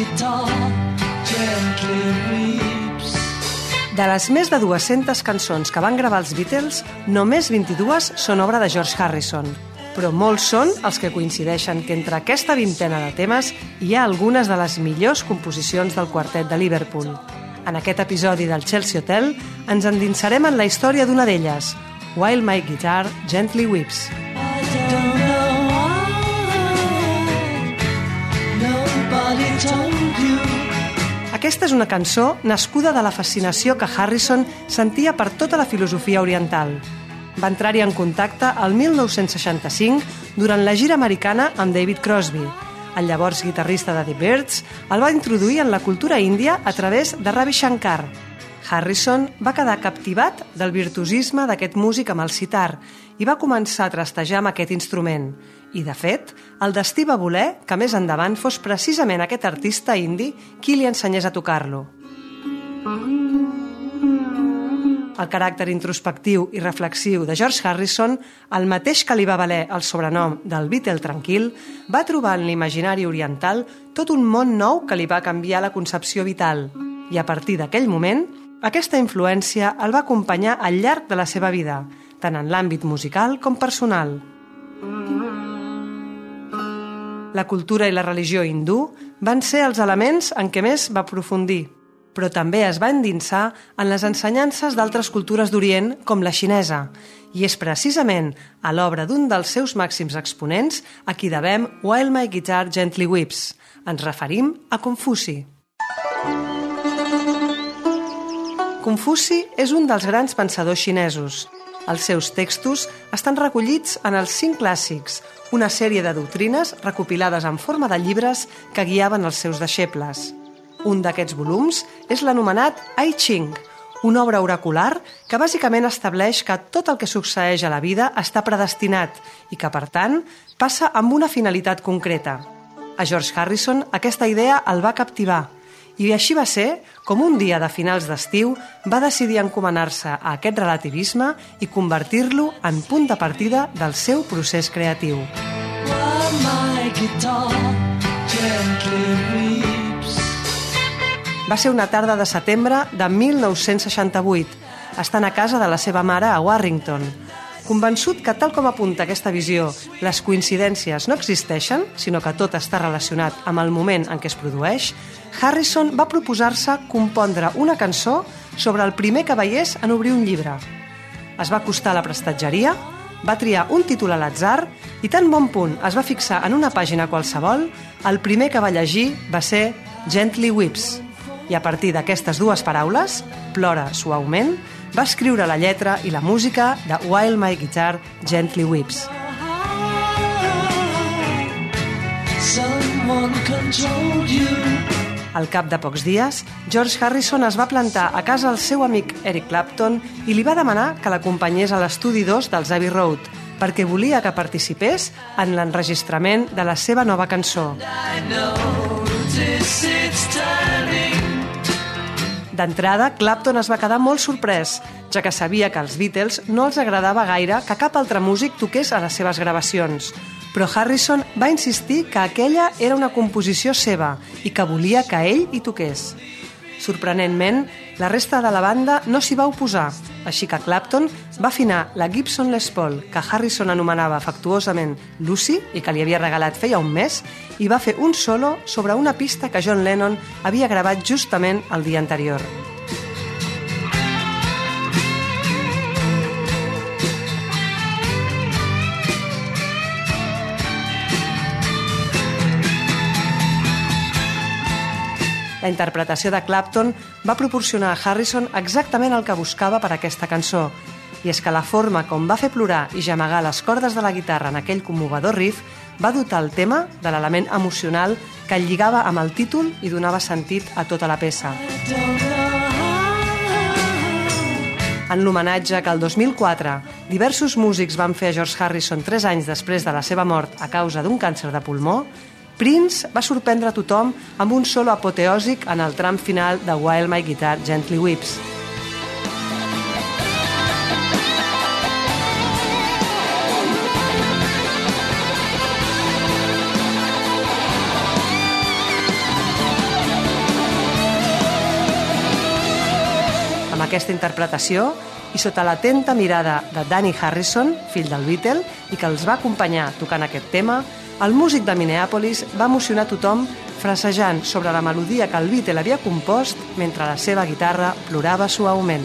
Guitar gently weeps. De les més de 200 cançons que van gravar els Beatles, només 22 són obra de George Harrison. Però molts són els que coincideixen que entre aquesta vintena de temes hi ha algunes de les millors composicions del quartet de Liverpool. En aquest episodi del Chelsea Hotel ens endinsarem en la història d'una d'elles, While My Guitar Gently Weeps. I Aquesta és una cançó nascuda de la fascinació que Harrison sentia per tota la filosofia oriental. Va entrar-hi en contacte el 1965 durant la gira americana amb David Crosby. El llavors guitarrista de The Birds el va introduir en la cultura índia a través de Ravi Shankar. Harrison va quedar captivat del virtuosisme d'aquest músic amb el sitar i va començar a trastejar amb aquest instrument. I, de fet, el destí va voler que més endavant fos precisament aquest artista indi qui li ensenyés a tocar-lo. El caràcter introspectiu i reflexiu de George Harrison, el mateix que li va valer el sobrenom del Beatle tranquil, va trobar en l'imaginari oriental tot un món nou que li va canviar la concepció vital. I a partir d'aquell moment, aquesta influència el va acompanyar al llarg de la seva vida, tant en l'àmbit musical com personal. La cultura i la religió hindú van ser els elements en què més va aprofundir, però també es va endinsar en les ensenyances d'altres cultures d'Orient, com la xinesa, i és precisament a l'obra d'un dels seus màxims exponents a qui devem While My Guitar Gently Weeps. Ens referim a Confuci. Confuci és un dels grans pensadors xinesos. Els seus textos estan recollits en els cinc clàssics, una sèrie de doctrines recopilades en forma de llibres que guiaven els seus deixebles. Un d'aquests volums és l'anomenat I Ching, una obra oracular que bàsicament estableix que tot el que succeeix a la vida està predestinat i que, per tant, passa amb una finalitat concreta. A George Harrison aquesta idea el va captivar i així va ser com un dia de finals d'estiu va decidir encomanar-se a aquest relativisme i convertir-lo en punt de partida del seu procés creatiu. Va ser una tarda de setembre de 1968, estant a casa de la seva mare a Warrington. Convençut que, tal com apunta aquesta visió, les coincidències no existeixen, sinó que tot està relacionat amb el moment en què es produeix, Harrison va proposar-se compondre una cançó sobre el primer que veiés en obrir un llibre. Es va acostar a la prestatgeria, va triar un títol a l'atzar i tan bon punt es va fixar en una pàgina qualsevol, el primer que va llegir va ser Gently Weeps. I a partir d'aquestes dues paraules, plora suaument, va escriure la lletra i la música de While My Guitar Gently Weeps. Al cap de pocs dies, George Harrison es va plantar a casa del seu amic Eric Clapton i li va demanar que l'acompanyés a l'estudi 2 dels Abbey Road perquè volia que participés en l'enregistrament de la seva nova cançó. I notice it's turning. D'entrada, Clapton es va quedar molt sorprès, ja que sabia que als Beatles no els agradava gaire que cap altre músic toqués a les seves gravacions. Però Harrison va insistir que aquella era una composició seva i que volia que ell hi toqués. Sorprenentment, la resta de la banda no s'hi va oposar, així que Clapton va afinar la Gibson Les Paul, que Harrison anomenava afectuosament Lucy i que li havia regalat feia un mes, i va fer un solo sobre una pista que John Lennon havia gravat justament el dia anterior. Interpretació de Clapton va proporcionar a Harrison exactament el que buscava per aquesta cançó, i és que la forma com va fer plorar i gemegar les cordes de la guitarra en aquell commovedor riff va dotar el tema de l'element emocional que lligava amb el títol i donava sentit a tota la peça. En l'homenatge que el 2004 diversos músics van fer a George Harrison 3 anys després de la seva mort a causa d'un càncer de pulmó, Prince va sorprendre a tothom amb un solo apoteòsic en el tram final de While My Guitar Gently Weeps. Amb aquesta interpretació i sota l'atenta mirada de Danny Harrison, fill del Beatle, i que els va acompanyar tocant aquest tema, el músic de Minneapolis va emocionar tothom frasejant sobre la melodia que el Beatle havia compost mentre la seva guitarra plorava suaument.